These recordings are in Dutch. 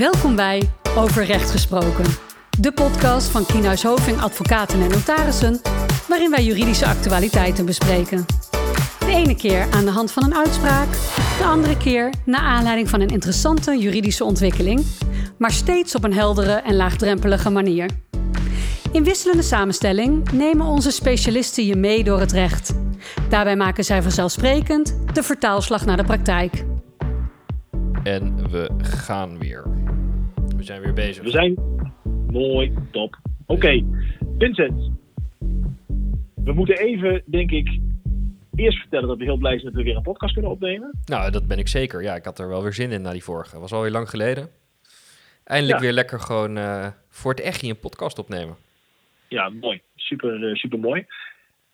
Welkom bij Over Recht Gesproken, de podcast van Kienhuis Hoving Advocaten en Notarissen, waarin wij juridische actualiteiten bespreken. De ene keer aan de hand van een uitspraak, de andere keer naar aanleiding van een interessante juridische ontwikkeling, maar steeds op een heldere en laagdrempelige manier. In wisselende samenstelling nemen onze specialisten je mee door het recht. Daarbij maken zij vanzelfsprekend de vertaalslag naar de praktijk. En we gaan weer. We zijn weer bezig. We zijn mooi, top. Oké, Vincent. We moeten even, denk ik, eerst vertellen dat we heel blij zijn dat we weer een podcast kunnen opnemen. Nou, dat ben ik zeker. Ja, ik had er wel weer zin in na die vorige. Was alweer lang geleden. Eindelijk Ja. weer lekker gewoon eh, voor het echt een podcast opnemen. Ja, mooi. Super, eh, super mooi.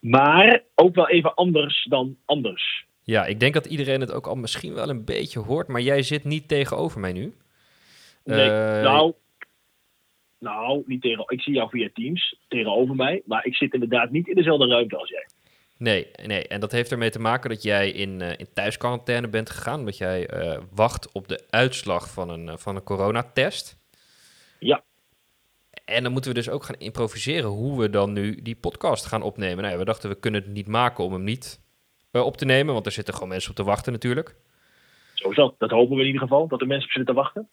Maar ook wel even anders dan anders. Ja, ik denk dat iedereen het ook al misschien wel een beetje hoort, maar jij zit niet tegenover mij nu. Nee, Eh, nou, nou, niet tegen, ik zie jou via Teams tegenover mij, maar ik zit inderdaad niet in dezelfde ruimte als jij. Nee, nee, en dat heeft ermee te maken dat jij in, eh, in thuisquarantaine bent gegaan, omdat jij eh, wacht op de uitslag van een, van een coronatest. Ja. En dan moeten we dus ook gaan improviseren hoe we dan nu die podcast gaan opnemen. Nou ja, we dachten we kunnen het niet maken om hem niet op te nemen, want er zitten gewoon mensen op te wachten natuurlijk. Zo is dat. Dat hopen we in ieder geval, dat de mensen op zitten te wachten.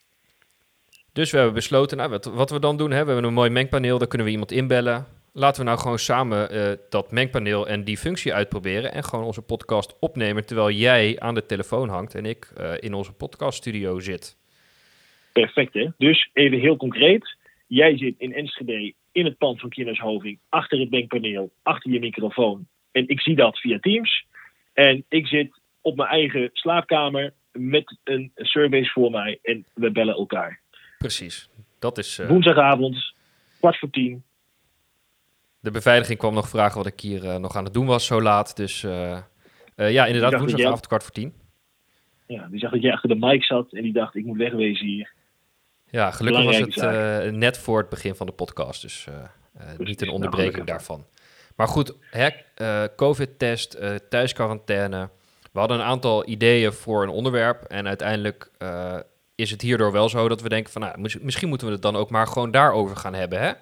Dus we hebben besloten, nou, wat, we dan doen, hè, we hebben een mooi mengpaneel, daar kunnen we iemand inbellen. Laten we nou gewoon samen eh, dat mengpaneel en die functie uitproberen en gewoon onze podcast opnemen terwijl jij aan de telefoon hangt en ik eh, in onze podcaststudio zit. Perfect, hè? Dus even heel concreet. Jij zit in Enschede in het pand van Kieners Hoving, achter het bankpaneel, achter je microfoon. En ik zie dat via Teams. En ik zit op mijn eigen slaapkamer met een service voor mij en we bellen elkaar. Precies. Dat is. eh, Woensdagavond, kwart voor tien. de beveiliging kwam nog vragen wat ik hier eh, nog aan het doen was zo laat. Dus eh, ja, inderdaad, woensdagavond kwart voor tien. Ja, die zag dat jij achter de mic zat en die dacht, ik moet wegwezen hier. Ja, gelukkig was het net voor het begin van de podcast, dus niet een Nou, onderbreking daarvan. Maar goed, COVID-test, thuisquarantaine. We hadden een aantal ideeën voor een onderwerp en uiteindelijk is het hierdoor wel zo dat we denken van, nou, mis- misschien moeten we het dan ook maar gewoon daarover gaan hebben, hè? Ik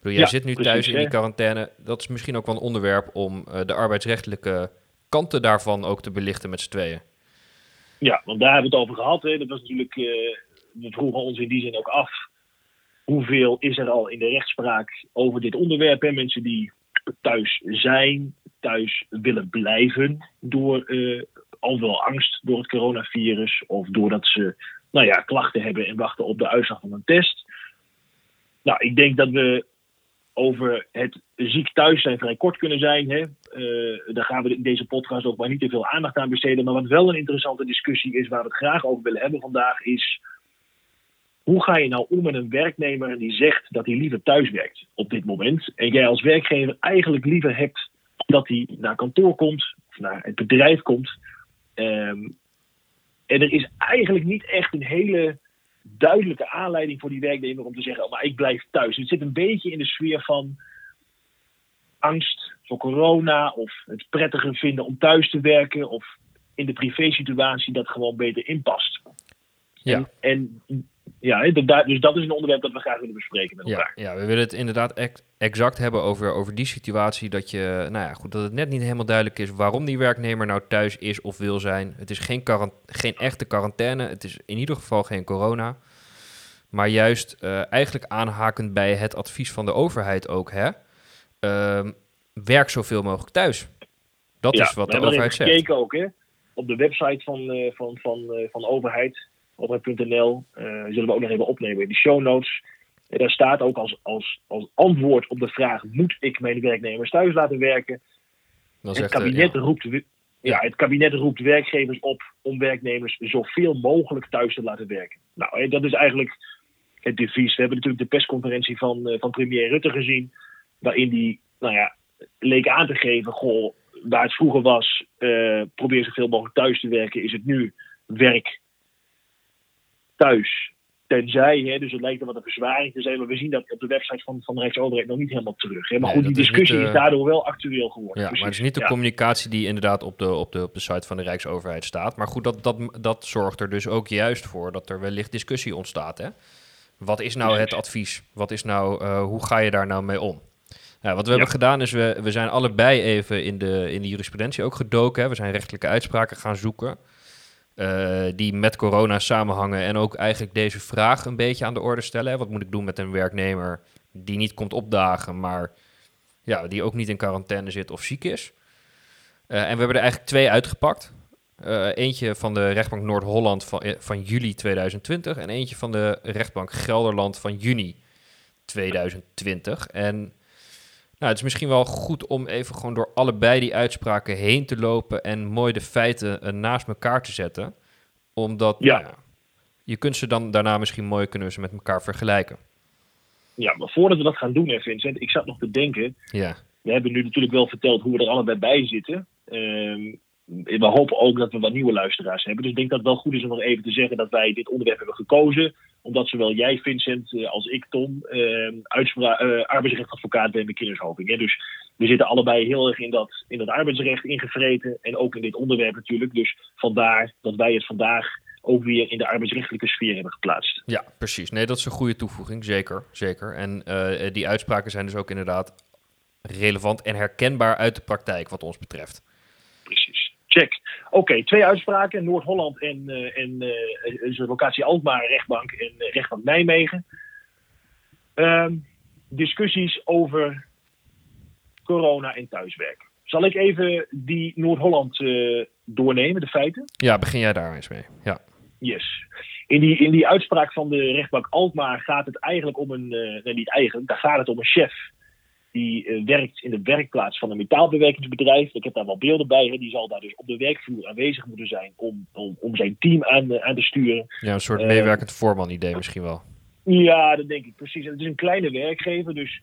bedoel, jij Ja, zit nu precies, thuis in die quarantaine. Dat is misschien ook wel een onderwerp om eh, de arbeidsrechtelijke kanten daarvan ook te belichten met z'n tweeën. Ja, want daar hebben we het over gehad. Hè. Dat was natuurlijk, eh, we vroegen ons in die zin ook af. Hoeveel is er al in de rechtspraak over dit onderwerp? Hè? Mensen die thuis zijn, thuis willen blijven door eh, al wel angst door het coronavirus. Of doordat ze nou ja, klachten hebben en wachten op de uitslag van een test. Nou, ik denk dat we over het ziek thuis zijn vrij kort kunnen zijn. Hè? Eh, daar gaan we in deze podcast ook maar niet te veel aandacht aan besteden. Maar wat wel een interessante discussie is, waar we het graag over willen hebben vandaag, is hoe ga je nou om met een werknemer die zegt dat hij liever thuis werkt op dit moment. En jij als werkgever eigenlijk liever hebt dat hij naar kantoor komt, of naar het bedrijf komt. Ehm, en er is eigenlijk niet echt een hele duidelijke aanleiding voor die werknemer om te zeggen: oh, maar ik blijf thuis. Het zit een beetje in de sfeer van angst voor corona, of het prettiger vinden om thuis te werken, of in de privésituatie dat gewoon beter inpast. Ja. En, en ja, dus dat is een onderwerp dat we graag willen bespreken met elkaar. ja, we willen het inderdaad ex- exact hebben over, over die situatie. Dat, je, nou ja, goed, dat het net niet helemaal duidelijk is waarom die werknemer nou thuis is of wil zijn. Het is geen, geen echte quarantaine. Het is in ieder geval geen corona. Maar juist eh, eigenlijk aanhakend bij het advies van de overheid ook. Hè? Ehm, werk zoveel mogelijk thuis. Dat Ja, is wat we de hebben overheid zegt. gekeken ook, hè. Op de website van, eh, van, van, eh, van de overheid, overheid.nl, eh, zullen we ook nog even opnemen in de show notes. En daar staat ook als, als, als antwoord op de vraag: moet ik mijn werknemers thuis laten werken? Dan Het kabinet, ja, roept, ja, het kabinet roept werkgevers op om werknemers zoveel mogelijk thuis te laten werken. Nou, dat is eigenlijk het devies. We hebben natuurlijk de persconferentie van, eh, van premier Rutte gezien, waarin die, nou ja, leek aan te geven: goh, waar het vroeger was, eh, probeer zoveel mogelijk thuis te werken, is het nu werk thuis, Tenzij, hè, dus het lijkt er wat een verzwaring te zijn, maar we zien dat op de website van, van de Rijksoverheid nog niet helemaal terug. Hè. Maar Nee, goed, die is discussie is, eh, daardoor wel actueel geworden. Ja, maar het is niet de Ja. communicatie die inderdaad op de, op, de, op de site van de Rijksoverheid staat. Maar goed, dat, dat, dat zorgt er dus ook juist voor dat er wellicht discussie ontstaat. Hè? Wat is nou het advies? Wat is nou, eh, hoe ga je daar nou mee om? Nou, wat we hebben gedaan is, we, we zijn allebei even in de, in de jurisprudentie ook gedoken. Hè? We zijn rechtelijke uitspraken gaan zoeken. Eh, die met corona samenhangen en ook eigenlijk deze vraag een beetje aan de orde stellen. Hè? Wat moet ik doen met een werknemer die niet komt opdagen, maar ja, die ook niet in quarantaine zit of ziek is? Eh, en we hebben er eigenlijk twee uitgepakt. Eh, eentje van de rechtbank Noord-Holland van, van juli 2020 en eentje van de rechtbank Gelderland van juni 2020. En nou, het is misschien wel goed om even gewoon door allebei die uitspraken heen te lopen en mooi de feiten eh, naast elkaar te zetten. Omdat Ja. nou ja, je kunt ze dan daarna misschien mooi kunnen ze met elkaar vergelijken. Ja, maar voordat we dat gaan doen, hè, Vincent, ik zat nog te denken. Ja, We hebben nu natuurlijk wel verteld hoe we er allebei bij zitten. Ehm, we hopen ook dat we wat nieuwe luisteraars hebben. Dus ik denk dat het wel goed is om nog even te zeggen dat wij dit onderwerp hebben gekozen. Omdat zowel jij, Vincent, eh, als ik, Tom, eh, arbeidsrechtadvocaat ben bij Kindershoping. Hè. Dus we zitten allebei heel erg in dat, in dat arbeidsrecht ingevreten. En ook in dit onderwerp natuurlijk. Dus vandaar dat wij het vandaag ook weer in de arbeidsrechtelijke sfeer hebben geplaatst. ja, precies. Nee, dat is een goede toevoeging, zeker. zeker. En eh, die uitspraken zijn dus ook inderdaad relevant en herkenbaar uit de praktijk wat ons betreft. Precies. Check. Oké, twee uitspraken. Noord-Holland en, eh en eh, is de locatie Alkmaar rechtbank en eh, rechtbank Nijmegen. Ehm, discussies over corona en thuiswerk. Zal ik even die Noord-Holland eh, doornemen, de feiten? Ja, begin jij daar eens mee. Ja, Yes. In die, in die uitspraak van de rechtbank Alkmaar gaat het eigenlijk om een. eh, nee, niet eigenlijk, daar gaat het om een chef. Die eh, werkt in de werkplaats van een metaalbewerkingsbedrijf. Ik heb daar wel beelden bij. Hè. Die zal daar dus op de werkvloer aanwezig moeten zijn om, om, om zijn team aan, aan te sturen. ja een soort Eh, meewerkend voorman idee misschien wel. Ja, dat denk ik precies. En het is een kleine werkgever, dus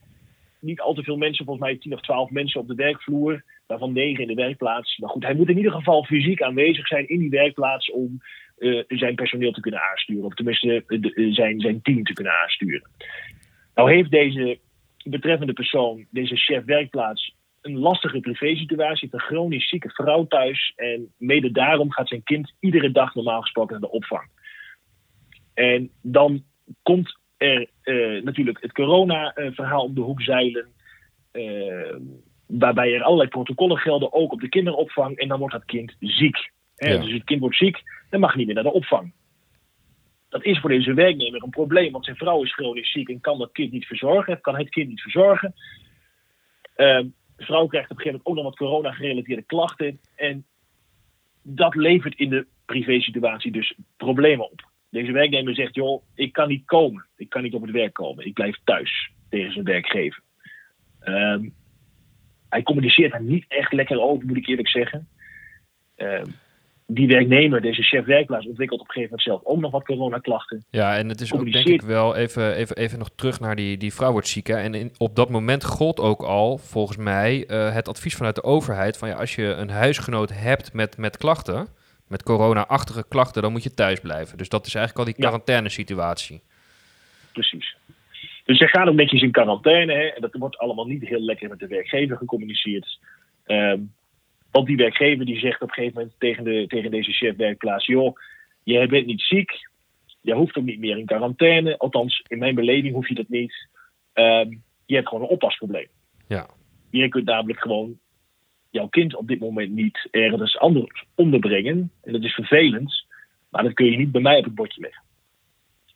niet al te veel mensen, volgens mij 10 of 12 mensen op de werkvloer, waarvan 9 in de werkplaats. Maar goed, hij moet in ieder geval fysiek aanwezig zijn in die werkplaats om eh, zijn personeel te kunnen aansturen, of tenminste de- zijn, zijn team te kunnen aansturen. Nou heeft deze betreffende persoon, deze chef werkplaats, een lastige privésituatie, heeft een chronisch zieke vrouw thuis en mede daarom gaat zijn kind iedere dag normaal gesproken naar de opvang. En dan komt er eh, natuurlijk het corona-verhaal om de hoek zeilen. eh, waarbij er allerlei protocollen gelden, ook op de kinderopvang. En dan wordt dat kind ziek. Hè? Ja. Dus het kind wordt ziek, dan mag niet meer naar de opvang. Dat is voor deze werknemer een probleem, want zijn vrouw is chronisch ziek en kan dat kind niet verzorgen, kan het kind niet verzorgen. Ehm, de vrouw krijgt op een gegeven moment ook nog wat corona-gerelateerde klachten. En dat levert in de privésituatie dus problemen op. Deze werknemer zegt, joh, ik kan niet komen. Ik kan niet op het werk komen. Ik blijf thuis tegen zijn werkgever. Ehm, hij communiceert daar niet echt lekker over, moet ik eerlijk zeggen. Ehm, die werknemer, deze chef werkplaats, ontwikkelt op een gegeven moment zelf ook nog wat coronaklachten. Ja, en het is ook denk ik wel even, even, even nog terug naar die, die vrouw wordt ziek. Hè. En in, op dat moment gold ook al, volgens mij, eh, het advies vanuit de overheid: van ja, als je een huisgenoot hebt met, met klachten, met corona-achtige klachten, dan moet je thuis blijven. Dus dat is eigenlijk al die Ja. quarantainesituatie. Precies. Dus zij gaan ook netjes in quarantaine. Hè, en dat wordt allemaal niet heel lekker met de werkgever gecommuniceerd. Ehm, want die werkgever die zegt op een gegeven moment tegen, de, tegen deze chef werkplaats: joh, jij bent niet ziek. Je hoeft ook niet meer in quarantaine. Althans, in mijn beleving hoef je dat niet. Ehm, je hebt gewoon een oppasprobleem. Ja. Je kunt namelijk gewoon jouw kind op dit moment niet ergens anders onderbrengen. En dat is vervelend. Maar dat kun je niet bij mij op het bordje leggen.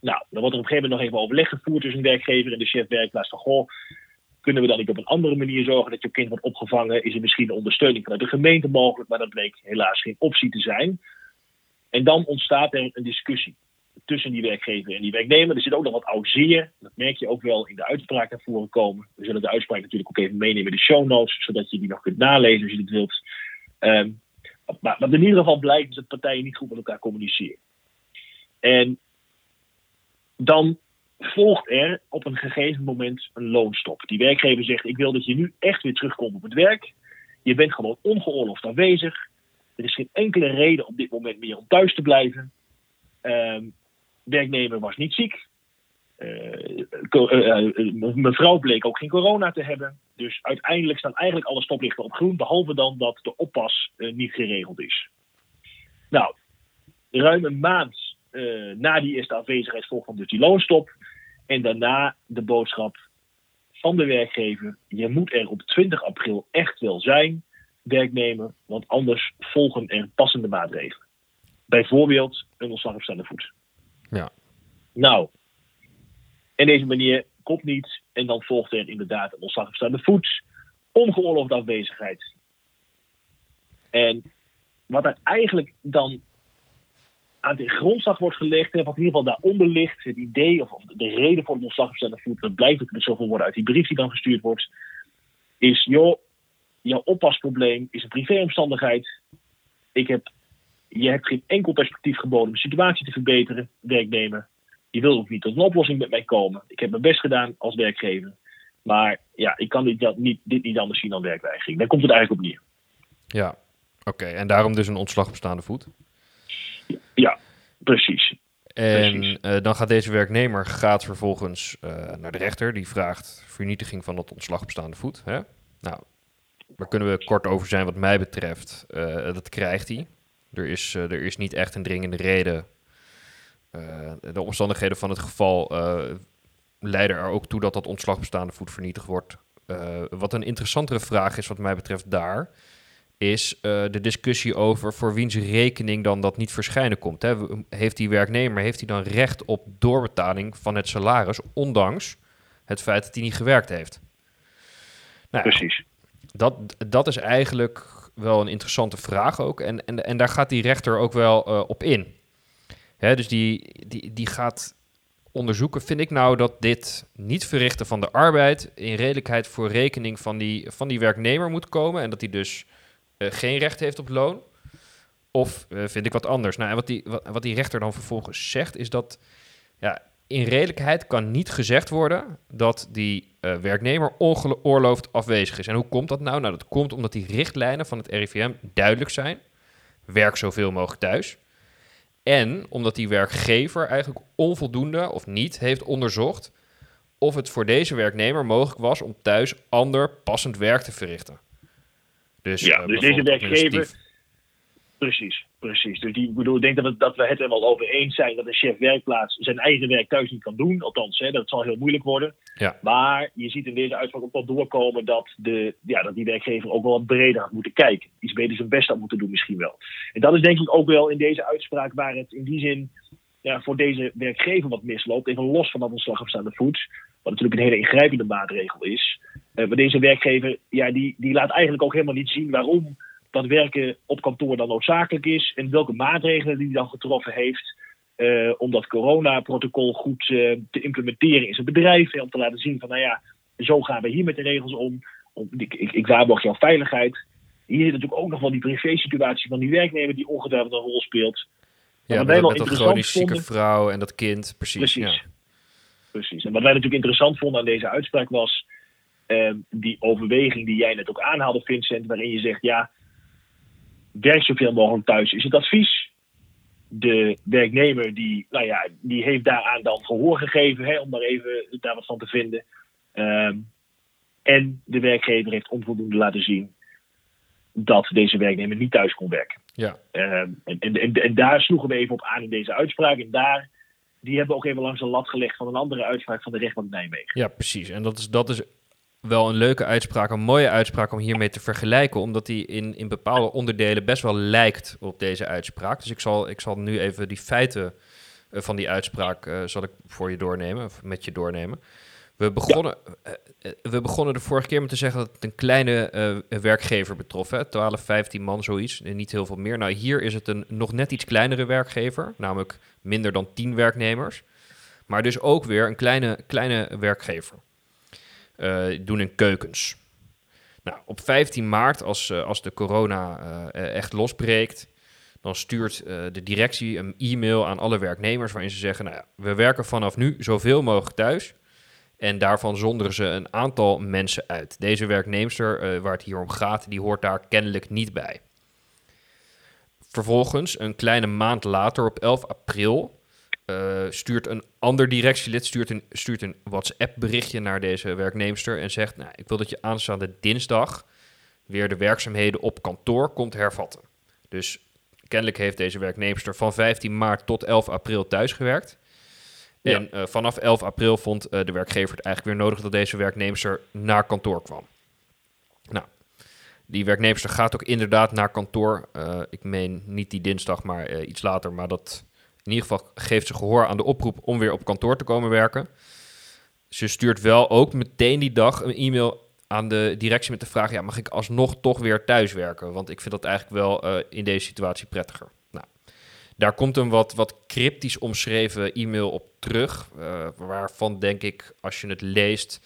Nou, dan wordt er op een gegeven moment nog even overleg gevoerd tussen een werkgever en de chef werkplaats van goh, kunnen we dan niet op een andere manier zorgen dat je kind wordt opgevangen? Is er misschien ondersteuning vanuit de gemeente mogelijk? Maar dat bleek helaas geen optie te zijn. En dan ontstaat er een discussie tussen die werkgever en die werknemer. Er zit ook nog wat oud zeer. Dat merk je ook wel in de uitspraak naar voren komen. We zullen de uitspraak natuurlijk ook even meenemen in de show notes, zodat je die nog kunt nalezen als je dit wilt. Ehm, maar in ieder geval blijkt is dat partijen niet goed met elkaar communiceren. En dan volgt er op een gegeven moment een loonstop. Die werkgever zegt: Ik wil dat je nu echt weer terugkomt op het werk. Je bent gewoon ongeoorloofd aanwezig. Er is geen enkele reden op dit moment meer om thuis te blijven. Ehm, werknemer was niet ziek. Uh, mevrouw bleek ook geen corona te hebben. Dus uiteindelijk staan eigenlijk alle stoplichten op groen, behalve dan dat de oppas niet geregeld is. Nou, ruim een maand na die eerste afwezigheid volgt dan dus die loonstop. En daarna de boodschap van de werkgever: je moet er op 20 april echt wel zijn, werknemer, want anders volgen er passende maatregelen. Bijvoorbeeld een ontslag op staande voet. Ja. Nou, en deze manier komt niet en dan volgt er inderdaad een ontslag op staande voet, ongeoorloofde afwezigheid. En wat er eigenlijk dan aan de grondslag wordt gelegd, wat in ieder geval daaronder ligt, het idee of, de reden voor het voet, dat blijft ook zoveel worden uit die brief die dan gestuurd wordt, is joh, jouw oppasprobleem is een privéomstandigheid. Ik heb, je hebt geen enkel perspectief geboden om de situatie te verbeteren, werknemer. Je wil ook niet tot een oplossing met mij komen. Ik heb mijn best gedaan als werkgever. Maar ja, ik kan dit niet, dit niet anders zien dan werkweigering. Daar komt het eigenlijk op neer. Ja, oké. En daarom dus een ontslag voet? Ja, precies. En uh, dan gaat deze werknemer gaat vervolgens uh, naar de rechter. Die vraagt vernietiging van het ontslag op staande voet. Hè? Nou, daar kunnen we kort over zijn wat mij betreft. Uh, dat krijgt hij. Er is, er is niet echt een dringende reden. de omstandigheden van het geval leiden er ook toe dat dat ontslag op staande voet vernietigd wordt. wat een interessantere vraag is wat mij betreft daar is de discussie over voor wiens rekening dan dat niet verschijnen komt. Hè? Heeft die werknemer heeft hij dan recht op doorbetaling van het salaris, ondanks het feit dat hij niet gewerkt heeft? Nou, Precies dat, dat is eigenlijk wel een interessante vraag ook. En, en, en daar gaat die rechter ook wel uh, op in. Hè, dus die, die, die gaat onderzoeken, vind ik nou dat dit niet verrichten van de arbeid in redelijkheid voor rekening van die, van die werknemer moet komen en dat hij dus uh, geen recht heeft op loon? Of uh, vind ik wat anders? Nou, en wat die, wat, wat die rechter dan vervolgens zegt, is dat ja, in redelijkheid kan niet gezegd worden dat die uh, werknemer ongeoorloofd afwezig is. En hoe komt dat nou? Nou, dat komt omdat die richtlijnen van het RIVM duidelijk zijn. Werk zoveel mogelijk thuis. En omdat die werkgever eigenlijk onvoldoende of niet heeft onderzocht of het voor deze werknemer mogelijk was om thuis ander passend werk te verrichten. Dus, ja, uh, dus deze werkgever. Precies. Precies. Dus die, ik bedoel, ik denk dat, dat we het er wel over eens zijn dat een chef werkplaats zijn eigen werk thuis niet kan doen. Althans, hè, dat zal heel moeilijk worden. Ja. Maar je ziet in deze uitspraak ook wel doorkomen dat, de, ja, dat die werkgever ook wel wat breder had moeten kijken. Iets beter zijn best had moeten doen misschien wel. En dat is denk ik ook wel in deze uitspraak waar het in die zin ja, voor deze werkgever wat misloopt. Even los van dat ontslag op staande voet. Wat natuurlijk een hele ingrijpende maatregel is. Uh, maar deze werkgever, ja, die, die laat eigenlijk ook helemaal niet zien waarom dat werken op kantoor dan noodzakelijk is en welke maatregelen die hij dan getroffen heeft. Uh, om dat coronaprotocol goed uh, te implementeren in zijn bedrijf. En om te laten zien van, nou ja, zo gaan we hier met de regels om. om ik, ik, ik waarborg jouw veiligheid. Hier zit natuurlijk ook nog wel die privé-situatie van die werknemer die ongetwijfeld een rol speelt. Ja, met, met dat chronisch zieke vrouw en dat kind, precies. Precies. Ja. Precies. En wat wij natuurlijk interessant vonden aan deze uitspraak was... Uh, die overweging die jij net ook aanhaalde, Vincent, waarin je zegt, ja, werk zoveel mogelijk thuis is het advies. De werknemer die, nou ja, die heeft daaraan dan gehoor gegeven, hè, om daar even daar wat van te vinden. Ehm, en de werkgever heeft onvoldoende laten zien dat deze werknemer niet thuis kon werken. Ja. Ehm, en, en, en, daar sloegen we even op aan in deze uitspraak. En daar, die hebben ook even langs de lat gelegd van een andere uitspraak van de rechtbank Nijmegen. Ja, precies. En dat is, dat is wel een leuke uitspraak, een mooie uitspraak om hiermee te vergelijken, omdat die in, in bepaalde onderdelen best wel lijkt op deze uitspraak. Dus ik zal, ik zal nu even die feiten uh, van die uitspraak uh, zal ik voor je doornemen, of met je doornemen. We begonnen, ja. uh, we begonnen de vorige keer met te zeggen dat het een kleine werkgever betrof. Hè? 12, 15 man, zoiets. En niet heel veel meer. Nou, hier is het een nog net iets kleinere werkgever. Namelijk minder dan 10 werknemers. Maar dus ook weer een kleine, kleine werkgever. Eh, doen in keukens. Nou, op 15 maart, als, als de corona echt losbreekt, dan stuurt de directie een e-mail aan alle werknemers waarin ze zeggen: nou ja, we werken vanaf nu zoveel mogelijk thuis. En daarvan zonderen ze een aantal mensen uit. Deze werknemster, waar het hier om gaat, die hoort daar kennelijk niet bij. Vervolgens, een kleine maand later, op 11 april, eh, stuurt een ander directielid stuurt een, stuurt een WhatsApp-berichtje naar deze werknemster en zegt: nou, Ik wil dat je aanstaande dinsdag weer de werkzaamheden op kantoor komt hervatten. Dus kennelijk heeft deze werknemster van 15 maart tot 11 april thuisgewerkt. En eh, vanaf 11 april vond eh, de werkgever het eigenlijk weer nodig dat deze werknemster naar kantoor kwam. Nou, die werknemster gaat ook inderdaad naar kantoor. Eh, ik meen niet die dinsdag, maar iets later. Maar dat in ieder geval geeft ze gehoor aan de oproep om weer op kantoor te komen werken. Ze stuurt wel ook meteen die dag een e-mail aan de directie met de vraag: ja, mag ik alsnog toch weer thuiswerken? Want ik vind dat eigenlijk wel in deze situatie prettiger. Daar komt een wat, wat cryptisch omschreven e-mail op terug. eh, waarvan denk ik, als je het leest,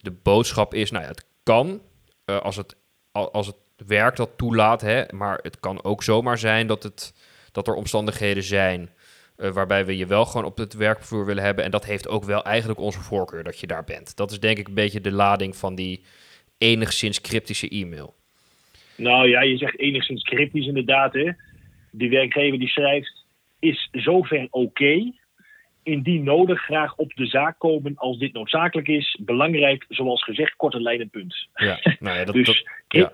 de boodschap is: nou ja, het kan eh, als, het, al- als het werk dat toelaat, hè, maar het kan ook zomaar zijn dat, het, dat er omstandigheden zijn. eh, waarbij we je wel gewoon op het werkvloer willen hebben. En dat heeft ook wel eigenlijk onze voorkeur dat je daar bent. Dat is denk ik een beetje de lading van die enigszins cryptische e-mail. Nou ja, je zegt enigszins cryptisch inderdaad. Hè. Die werkgever die schrijft, is zover oké. Indien nodig graag op de zaak komen als dit noodzakelijk is. Belangrijk, zoals gezegd, korte lijnen punt. Ja, nou ja, dat, Dus dat, ja.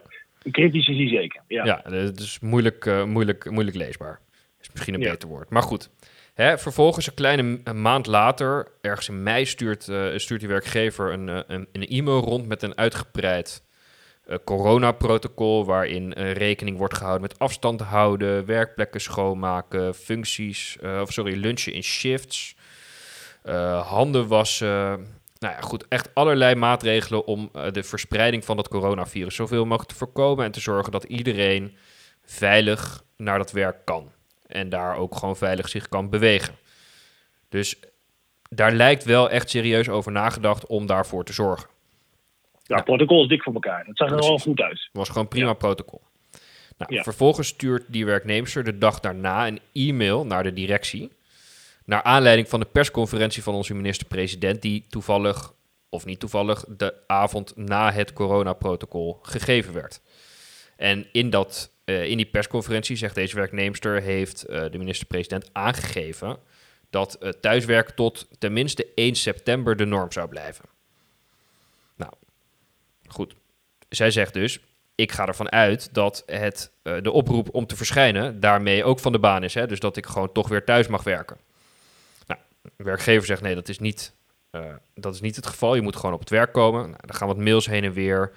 cryptisch is die zeker. Ja. ja, het is moeilijk, eh, moeilijk, moeilijk leesbaar. Is misschien een Ja. beter woord. Maar goed. Hè, vervolgens, een kleine een maand later, ergens in mei, stuurt, eh, stuurt die werkgever een, eh, een, een e-mail rond met een uitgebreid eh, coronaprotocol. Waarin eh, rekening wordt gehouden met afstand houden, werkplekken schoonmaken, functies, eh, of sorry, lunchen in shifts, handen wassen. Nou ja, goed, echt allerlei maatregelen om de verspreiding van dat coronavirus zoveel mogelijk te voorkomen en te zorgen dat iedereen veilig naar dat werk kan. En daar ook gewoon veilig zich kan bewegen. Dus daar lijkt wel echt serieus over nagedacht om daarvoor te zorgen. Ja, protocol is dik voor elkaar. Dat zag er wel goed uit. Het was gewoon prima protocol. Nou. Vervolgens stuurt die werknemster de dag daarna een e-mail naar de directie. Naar aanleiding van de persconferentie van onze minister-president, die toevallig, of niet toevallig, de avond na het coronaprotocol gegeven werd. En in, dat, eh, in die persconferentie, zegt deze werknemster, heeft eh, de minister-president aangegeven dat eh, thuiswerken tot tenminste 1 september de norm zou blijven. Goed. Zij zegt dus, ik ga ervan uit dat het, eh, de oproep om te verschijnen daarmee ook van de baan is. Hè? Dus dat ik gewoon toch weer thuis mag werken. Nou, werkgever zegt nee, dat is niet, eh, dat is niet het geval. Je moet gewoon op het werk komen. Nou, dan gaan wat mails heen en weer.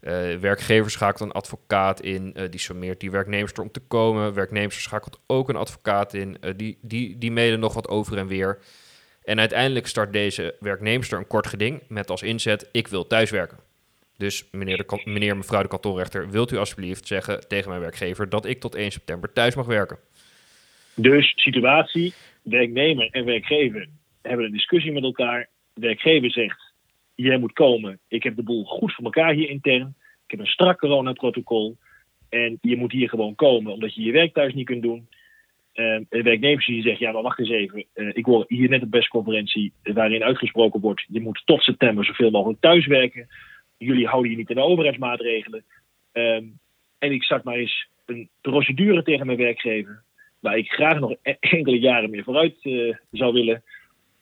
Eh werkgever schakelt een advocaat in, die sommeert die werknemster om te komen. Werknemster schakelt ook een advocaat in, die, die, die mailen nog wat over en weer. En uiteindelijk start deze werknemster een kort geding met als inzet: ik wil thuiswerken. Dus meneer, de, meneer mevrouw de kantoorrechter, wilt u alsjeblieft zeggen tegen mijn werkgever dat ik tot 1 september thuis mag werken? Dus situatie, werknemer en werkgever hebben een discussie met elkaar. Werkgever zegt, jij moet komen. Ik heb de boel goed voor elkaar hier intern. Ik heb een strak coronaprotocol. En je moet hier gewoon komen, omdat je je werk thuis niet kunt doen. En de werknemer die zegt, ja, maar wacht eens even. Eh, ik hoor hier net een persconferentie waarin uitgesproken wordt... je moet tot september zoveel mogelijk thuiswerken. Jullie houden je niet aan de overheidsmaatregelen. Ehm, en ik start maar eens een procedure tegen mijn werkgever waar ik graag nog e- enkele jaren meer vooruit eh, zou willen,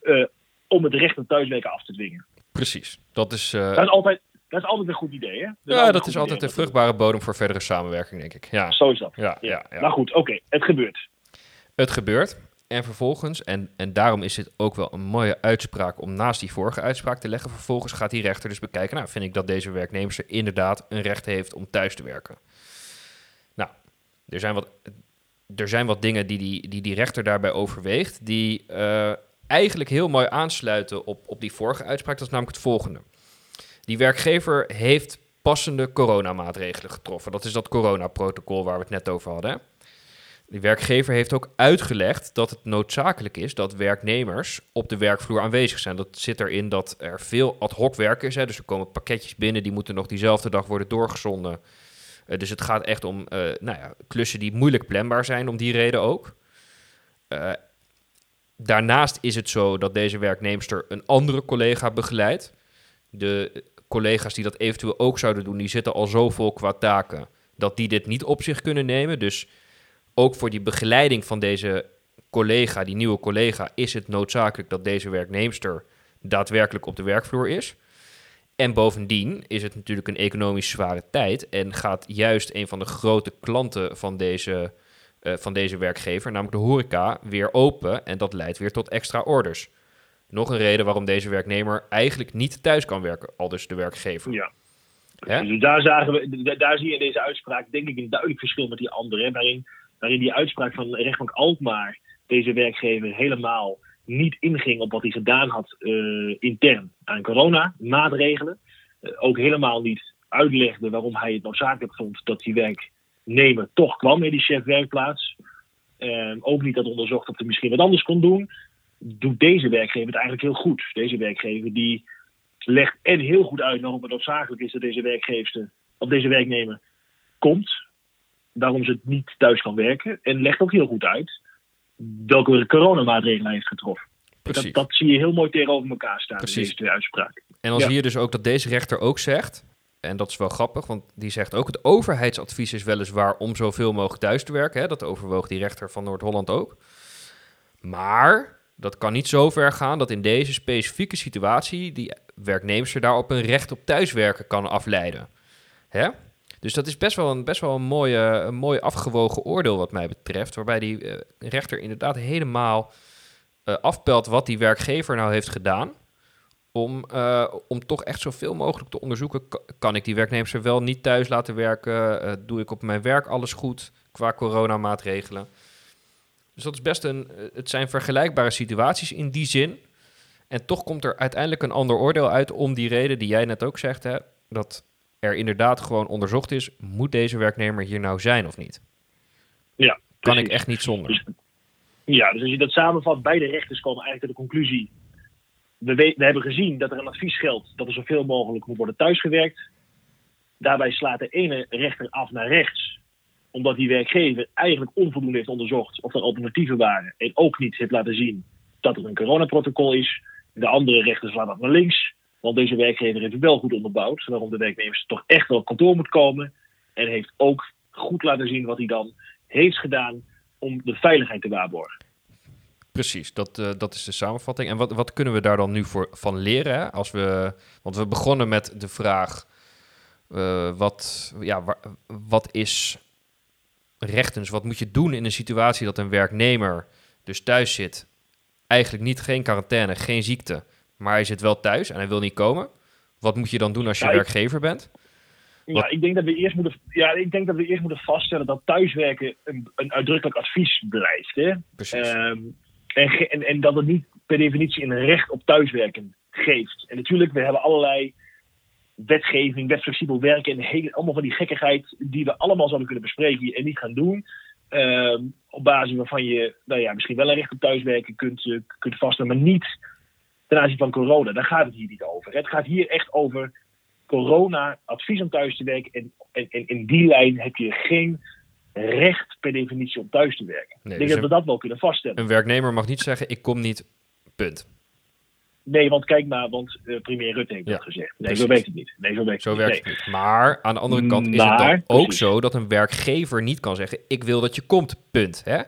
eh, om het recht op thuiswerken af te dwingen. Precies. Dat is, eh, Dat is altijd, dat is altijd een goed idee, hè? Dat ja, dat is altijd een vruchtbare bodem voor verdere samenwerking, denk ik. Ja, Zo is dat. ja, ja. ja. Maar goed, oké, het gebeurt. Het gebeurt. En vervolgens, en, en daarom is dit ook wel een mooie uitspraak om naast die vorige uitspraak te leggen. Vervolgens gaat die rechter dus bekijken. Nou, vind ik dat deze werknemer inderdaad een recht heeft om thuis te werken. Nou, er zijn wat, er zijn wat dingen die die, die, die rechter daarbij overweegt. Die eh, eigenlijk heel mooi aansluiten op, op die vorige uitspraak. Dat is namelijk het volgende. Die werkgever heeft passende coronamaatregelen getroffen. Dat is dat coronaprotocol waar we het net over hadden. Hè? De werkgever heeft ook uitgelegd dat het noodzakelijk is dat werknemers op de werkvloer aanwezig zijn. Dat zit erin dat er veel ad hoc werk is. Dus er komen pakketjes binnen, die moeten nog diezelfde dag worden doorgezonden. Eh, dus het gaat echt om eh, nou ja, klussen die moeilijk planbaar zijn, om die reden ook. Eh, daarnaast is het zo dat deze werknemster een andere collega begeleidt. De collega's die dat eventueel ook zouden doen, die zitten al zo vol qua taken dat die dit niet op zich kunnen nemen. Dus ook voor die begeleiding van deze collega, die nieuwe collega, is het noodzakelijk dat deze werknemster daadwerkelijk op de werkvloer is. En bovendien is het natuurlijk een economisch zware tijd en gaat juist een van de grote klanten van deze, uh, van deze werkgever, namelijk de horeca, weer open en dat leidt weer tot extra orders. Nog een reden waarom deze werknemer eigenlijk niet thuis kan werken, al dus de werkgever. Ja. Dus daar, zagen we, daar zie je in deze uitspraak denk ik een duidelijk verschil met die andere, waarin, waarin die uitspraak van rechtbank Alkmaar deze werkgever helemaal niet inging op wat hij gedaan had uh, intern aan coronamaatregelen. Uh, ook helemaal niet uitlegde waarom hij het noodzakelijk vond dat die werknemer toch kwam in die chef werkplaats. Uh, ook niet dat onderzocht of hij misschien wat anders kon doen. Doet deze werkgever het eigenlijk heel goed. Deze werkgever die legt en heel goed uit waarom het noodzakelijk is dat deze werkgever of deze werknemer komt. Waarom ze het niet thuis kan werken. En legt ook heel goed uit welke coronamaatregelen heeft getroffen. Dat, dat, zie je heel mooi tegenover elkaar staan Precies. in deze twee uitspraken. En dan zie je dus ook dat deze rechter ook zegt, en dat is wel grappig, want die zegt ook: het overheidsadvies is weliswaar om zoveel mogelijk thuis te werken. Hè? Dat overwoog die rechter van Noord-Holland ook. Maar dat kan niet zo ver gaan dat in deze specifieke situatie die werknemster daarop een recht op thuiswerken kan afleiden. Hè? Dus dat is best wel een, best wel een, mooie, een mooi afgewogen oordeel wat mij betreft. Waarbij die uh, rechter inderdaad helemaal uh, afpelt wat die werkgever nou heeft gedaan. Om, uh, om toch echt zoveel mogelijk te onderzoeken. Kan ik die werknemers wel niet thuis laten werken? doe ik op mijn werk alles goed qua coronamaatregelen? Dus dat is best een. Het zijn vergelijkbare situaties in die zin. En toch komt er uiteindelijk een ander oordeel uit om die reden die jij net ook zegt. Hè, dat er inderdaad gewoon onderzocht is, moet deze werknemer hier nou zijn of niet? Ja. Kan ik echt niet zonder. Dus, ja, dus als je dat samenvat, beide rechters komen eigenlijk tot de conclusie. We, we hebben gezien dat er een advies geldt dat er zoveel mogelijk moet worden thuisgewerkt. Daarbij slaat de ene rechter af naar rechts, omdat die werkgever eigenlijk onvoldoende heeft onderzocht of er alternatieven waren. En ook niet heeft laten zien dat er een coronaprotocol is. De andere rechter slaat af naar links, want deze werkgever heeft wel goed onderbouwd waarom de werknemers toch echt wel op kantoor moet komen. En heeft ook goed laten zien wat hij dan heeft gedaan om de veiligheid te waarborgen. Precies, dat, uh, dat is de samenvatting. En wat, wat kunnen we daar dan nu voor, van leren? Als we, want we begonnen met de vraag: uh, wat, ja, wat is rechtens? Wat moet je doen in een situatie dat een werknemer dus thuis zit? Eigenlijk niet geen quarantaine, geen ziekte maar hij zit wel thuis en hij wil niet komen. Wat moet je dan doen als je werkgever bent? Ja, ik denk dat we eerst moeten, ja, ik denk dat we eerst moeten vaststellen dat thuiswerken een, een uitdrukkelijk advies blijft. Hè? Precies. Um, en, en, en, dat het niet per definitie een recht op thuiswerken geeft. En natuurlijk, we hebben allerlei wetgeving, wetflexibel werken en hele, allemaal van die gekkigheid die we allemaal zouden kunnen bespreken en niet gaan doen. Um, op basis waarvan je nou ja, misschien wel een recht op thuiswerken kunt, uh, kunt vaststellen, maar niet ten aanzien van corona. Daar gaat het hier niet over. Het gaat hier echt over corona, advies om thuis te werken. En, en, in die lijn heb je geen recht per definitie om thuis te werken. ik denk dus dat we dat wel kunnen vaststellen. Een werknemer mag niet zeggen: ik kom niet, punt. Nee, want kijk maar, want uh, premier Rutte heeft dat gezegd. Nee, zo werkt het niet. Nee, zo werkt, zo het, werkt niet. Maar aan de andere kant is het dan ook zo dat een werkgever niet kan zeggen: ik wil dat je komt, punt. Hè?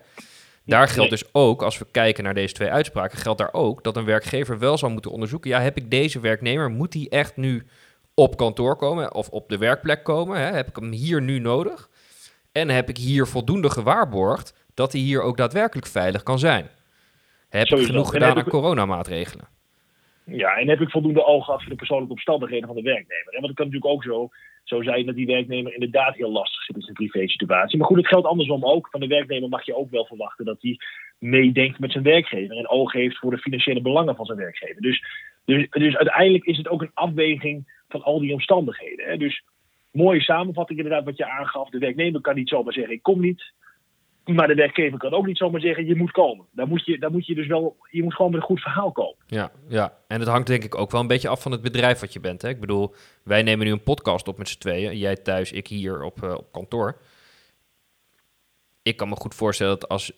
Daar geldt dus ook, als we kijken naar deze twee uitspraken, geldt daar ook dat een werkgever wel zou moeten onderzoeken. Ja, heb ik deze werknemer, moet hij echt nu op kantoor komen of op de werkplek komen? Hè? Heb ik hem hier nu nodig? En heb ik hier voldoende gewaarborgd dat hij hier ook daadwerkelijk veilig kan zijn? Heb ik genoeg gedaan aan coronamaatregelen? Ja, en heb ik voldoende oog gehad voor de persoonlijke omstandigheden van de werknemer? En want het kan natuurlijk ook zo zo zijn dat die werknemer inderdaad heel lastig zit in zijn privé-situatie. Maar goed, het geldt andersom ook. Van de werknemer mag je ook wel verwachten dat hij meedenkt met zijn werkgever en oog heeft voor de financiële belangen van zijn werkgever. Dus, dus, dus uiteindelijk is het ook een afweging van al die omstandigheden. Hè. Dus mooie samenvatting inderdaad wat je aangaf. De werknemer kan niet zomaar zeggen ik kom niet. Maar de werkgever kan ook niet zomaar zeggen, je moet komen. Daar moet je, daar moet je dus wel, je moet gewoon met een goed verhaal komen. Ja, ja, en het hangt denk ik ook wel een beetje af van het bedrijf wat je bent. Hè? Ik bedoel, wij nemen nu een podcast op met z'n tweeën. Jij thuis, ik hier op, uh, op kantoor. Ik kan me goed voorstellen dat als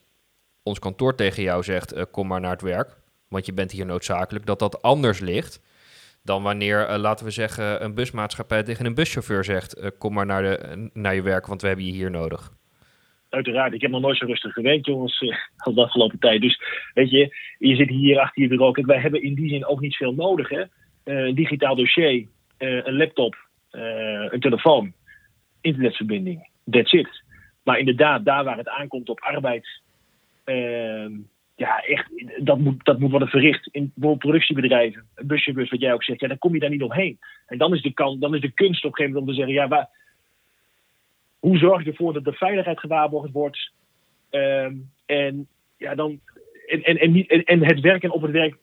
ons kantoor tegen jou zegt, uh, kom maar naar het werk. Want je bent hier noodzakelijk, dat dat anders ligt dan wanneer, uh, laten we zeggen, een busmaatschappij tegen een buschauffeur zegt: Kom maar naar, de, naar je werk, want we hebben je hier nodig. Uiteraard. Ik heb nog nooit zo rustig gewerkt, jongens, als de afgelopen tijd. Dus weet je, je zit hier achter je bureau. Kijk, wij hebben in die zin ook niet veel nodig. Hè? Eh, een digitaal dossier, eh, een laptop, een telefoon, internetverbinding. That's it. Maar inderdaad, daar waar het aankomt op arbeid. ehm, ja, echt, dat moet, dat moet worden verricht in bijvoorbeeld productiebedrijven. Een buschauffeurs, wat jij ook zegt. Ja, dan kom je daar niet omheen. En dan is de, kan, dan is de kunst op een gegeven moment om te zeggen: ja, waar, hoe zorg je ervoor dat de veiligheid gewaarborgd wordt? Ehm, en, ja, dan, en, en, en, niet, en, en het werken op het werk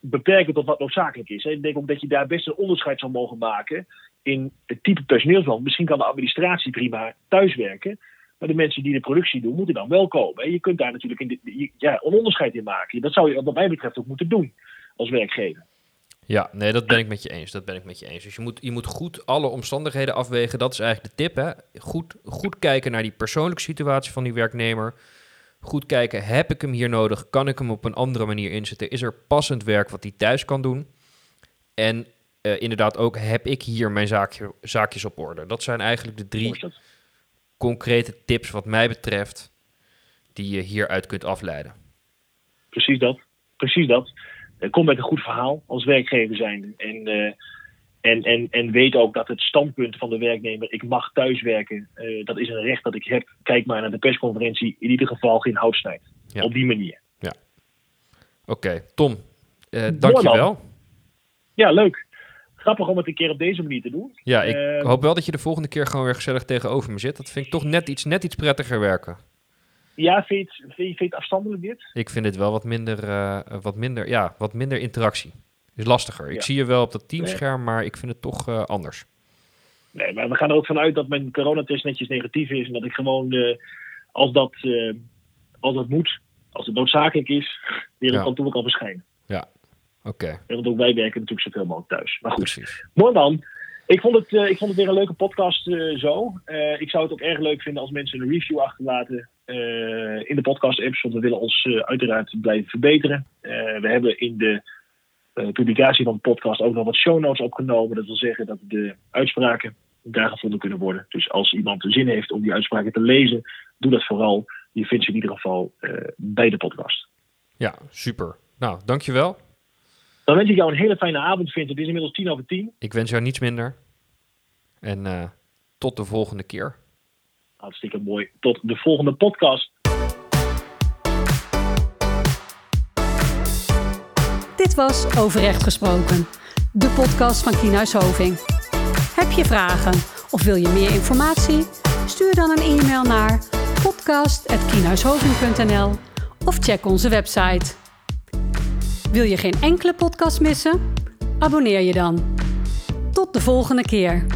beperken tot wat noodzakelijk is. Ik denk ook dat je daar best een onderscheid zou mogen maken in het type personeelsman. Misschien kan de administratie prima thuiswerken. Maar de mensen die de productie doen, moeten dan wel komen. En je kunt daar natuurlijk in ja, een onderscheid in maken. Dat zou je wat mij betreft ook moeten doen als werkgever. Ja, nee, dat ben ik met je eens. Dat ben ik met je eens. Dus je moet, je moet goed alle omstandigheden afwegen. Dat is eigenlijk de tip. Hè? Goed, goed kijken naar die persoonlijke situatie van die werknemer. Goed kijken, heb ik hem hier nodig? Kan ik hem op een andere manier inzetten? Is er passend werk wat hij thuis kan doen? En eh, inderdaad ook, heb ik hier mijn zaakje, zaakjes op orde? Dat zijn eigenlijk de drie concrete tips wat mij betreft... die je hieruit kunt afleiden. Precies dat. Precies dat. Kom met een goed verhaal als werkgever zijn. En, eh, en, en, en weet ook dat het standpunt van de werknemer, ik mag thuiswerken, eh dat is een recht dat ik heb. Kijk maar naar de persconferentie, in ieder geval geen hout snijdt. Ja. Op die manier. Oké, Tom, eh Mooi, dankjewel. Ja, leuk. Grappig om het een keer op deze manier te doen. Ja, ik hoop wel dat je de volgende keer gewoon weer gezellig tegenover me zit. Dat vind ik toch net iets, net iets prettiger werken. Ja, vind je het, vind je, het afstandelijk dit? Ik vind dit wel wat minder, eh, wat minder, ja, wat minder interactie. Is lastiger. Ik Ja. zie je wel op dat teamscherm, maar ik vind het toch eh, anders. Nee, maar we gaan er ook vanuit dat mijn coronatest netjes negatief is. En dat ik gewoon, eh, als, dat, als dat moet, als het noodzakelijk is, weer op Ja. kantoor kan verschijnen. Oké, En Want ook wij werken natuurlijk zoveel mogelijk thuis. Maar goed, precies. mooi man. Ik vond, het, ik vond het weer een leuke podcast zo. Ik zou het ook erg leuk vinden als mensen een review achterlaten in de podcast-apps. Want we willen ons eh, uiteraard blijven verbeteren. Eh, we hebben in de eh, publicatie van de podcast ook nog wat show notes opgenomen. Dat wil zeggen dat de uitspraken daar gevonden kunnen worden. Dus als iemand de zin heeft om die uitspraken te lezen, doe dat vooral. Je vindt ze in ieder geval eh, bij de podcast. Ja, super. Nou, dankjewel. Dan wens ik jou een hele fijne avond, Vincent. Het is inmiddels tien over tien. Ik wens jou niets minder. En eh, tot de volgende keer. Hartstikke mooi. Tot de volgende podcast. Dit was Overrecht Gesproken, de podcast van Kienhuis Hoving. Heb je vragen of wil je meer informatie? Stuur dan een e-mail naar podcast.kienhuishoving.nl of check onze website. Wil je geen enkele podcast missen? Abonneer je dan. Tot de volgende keer.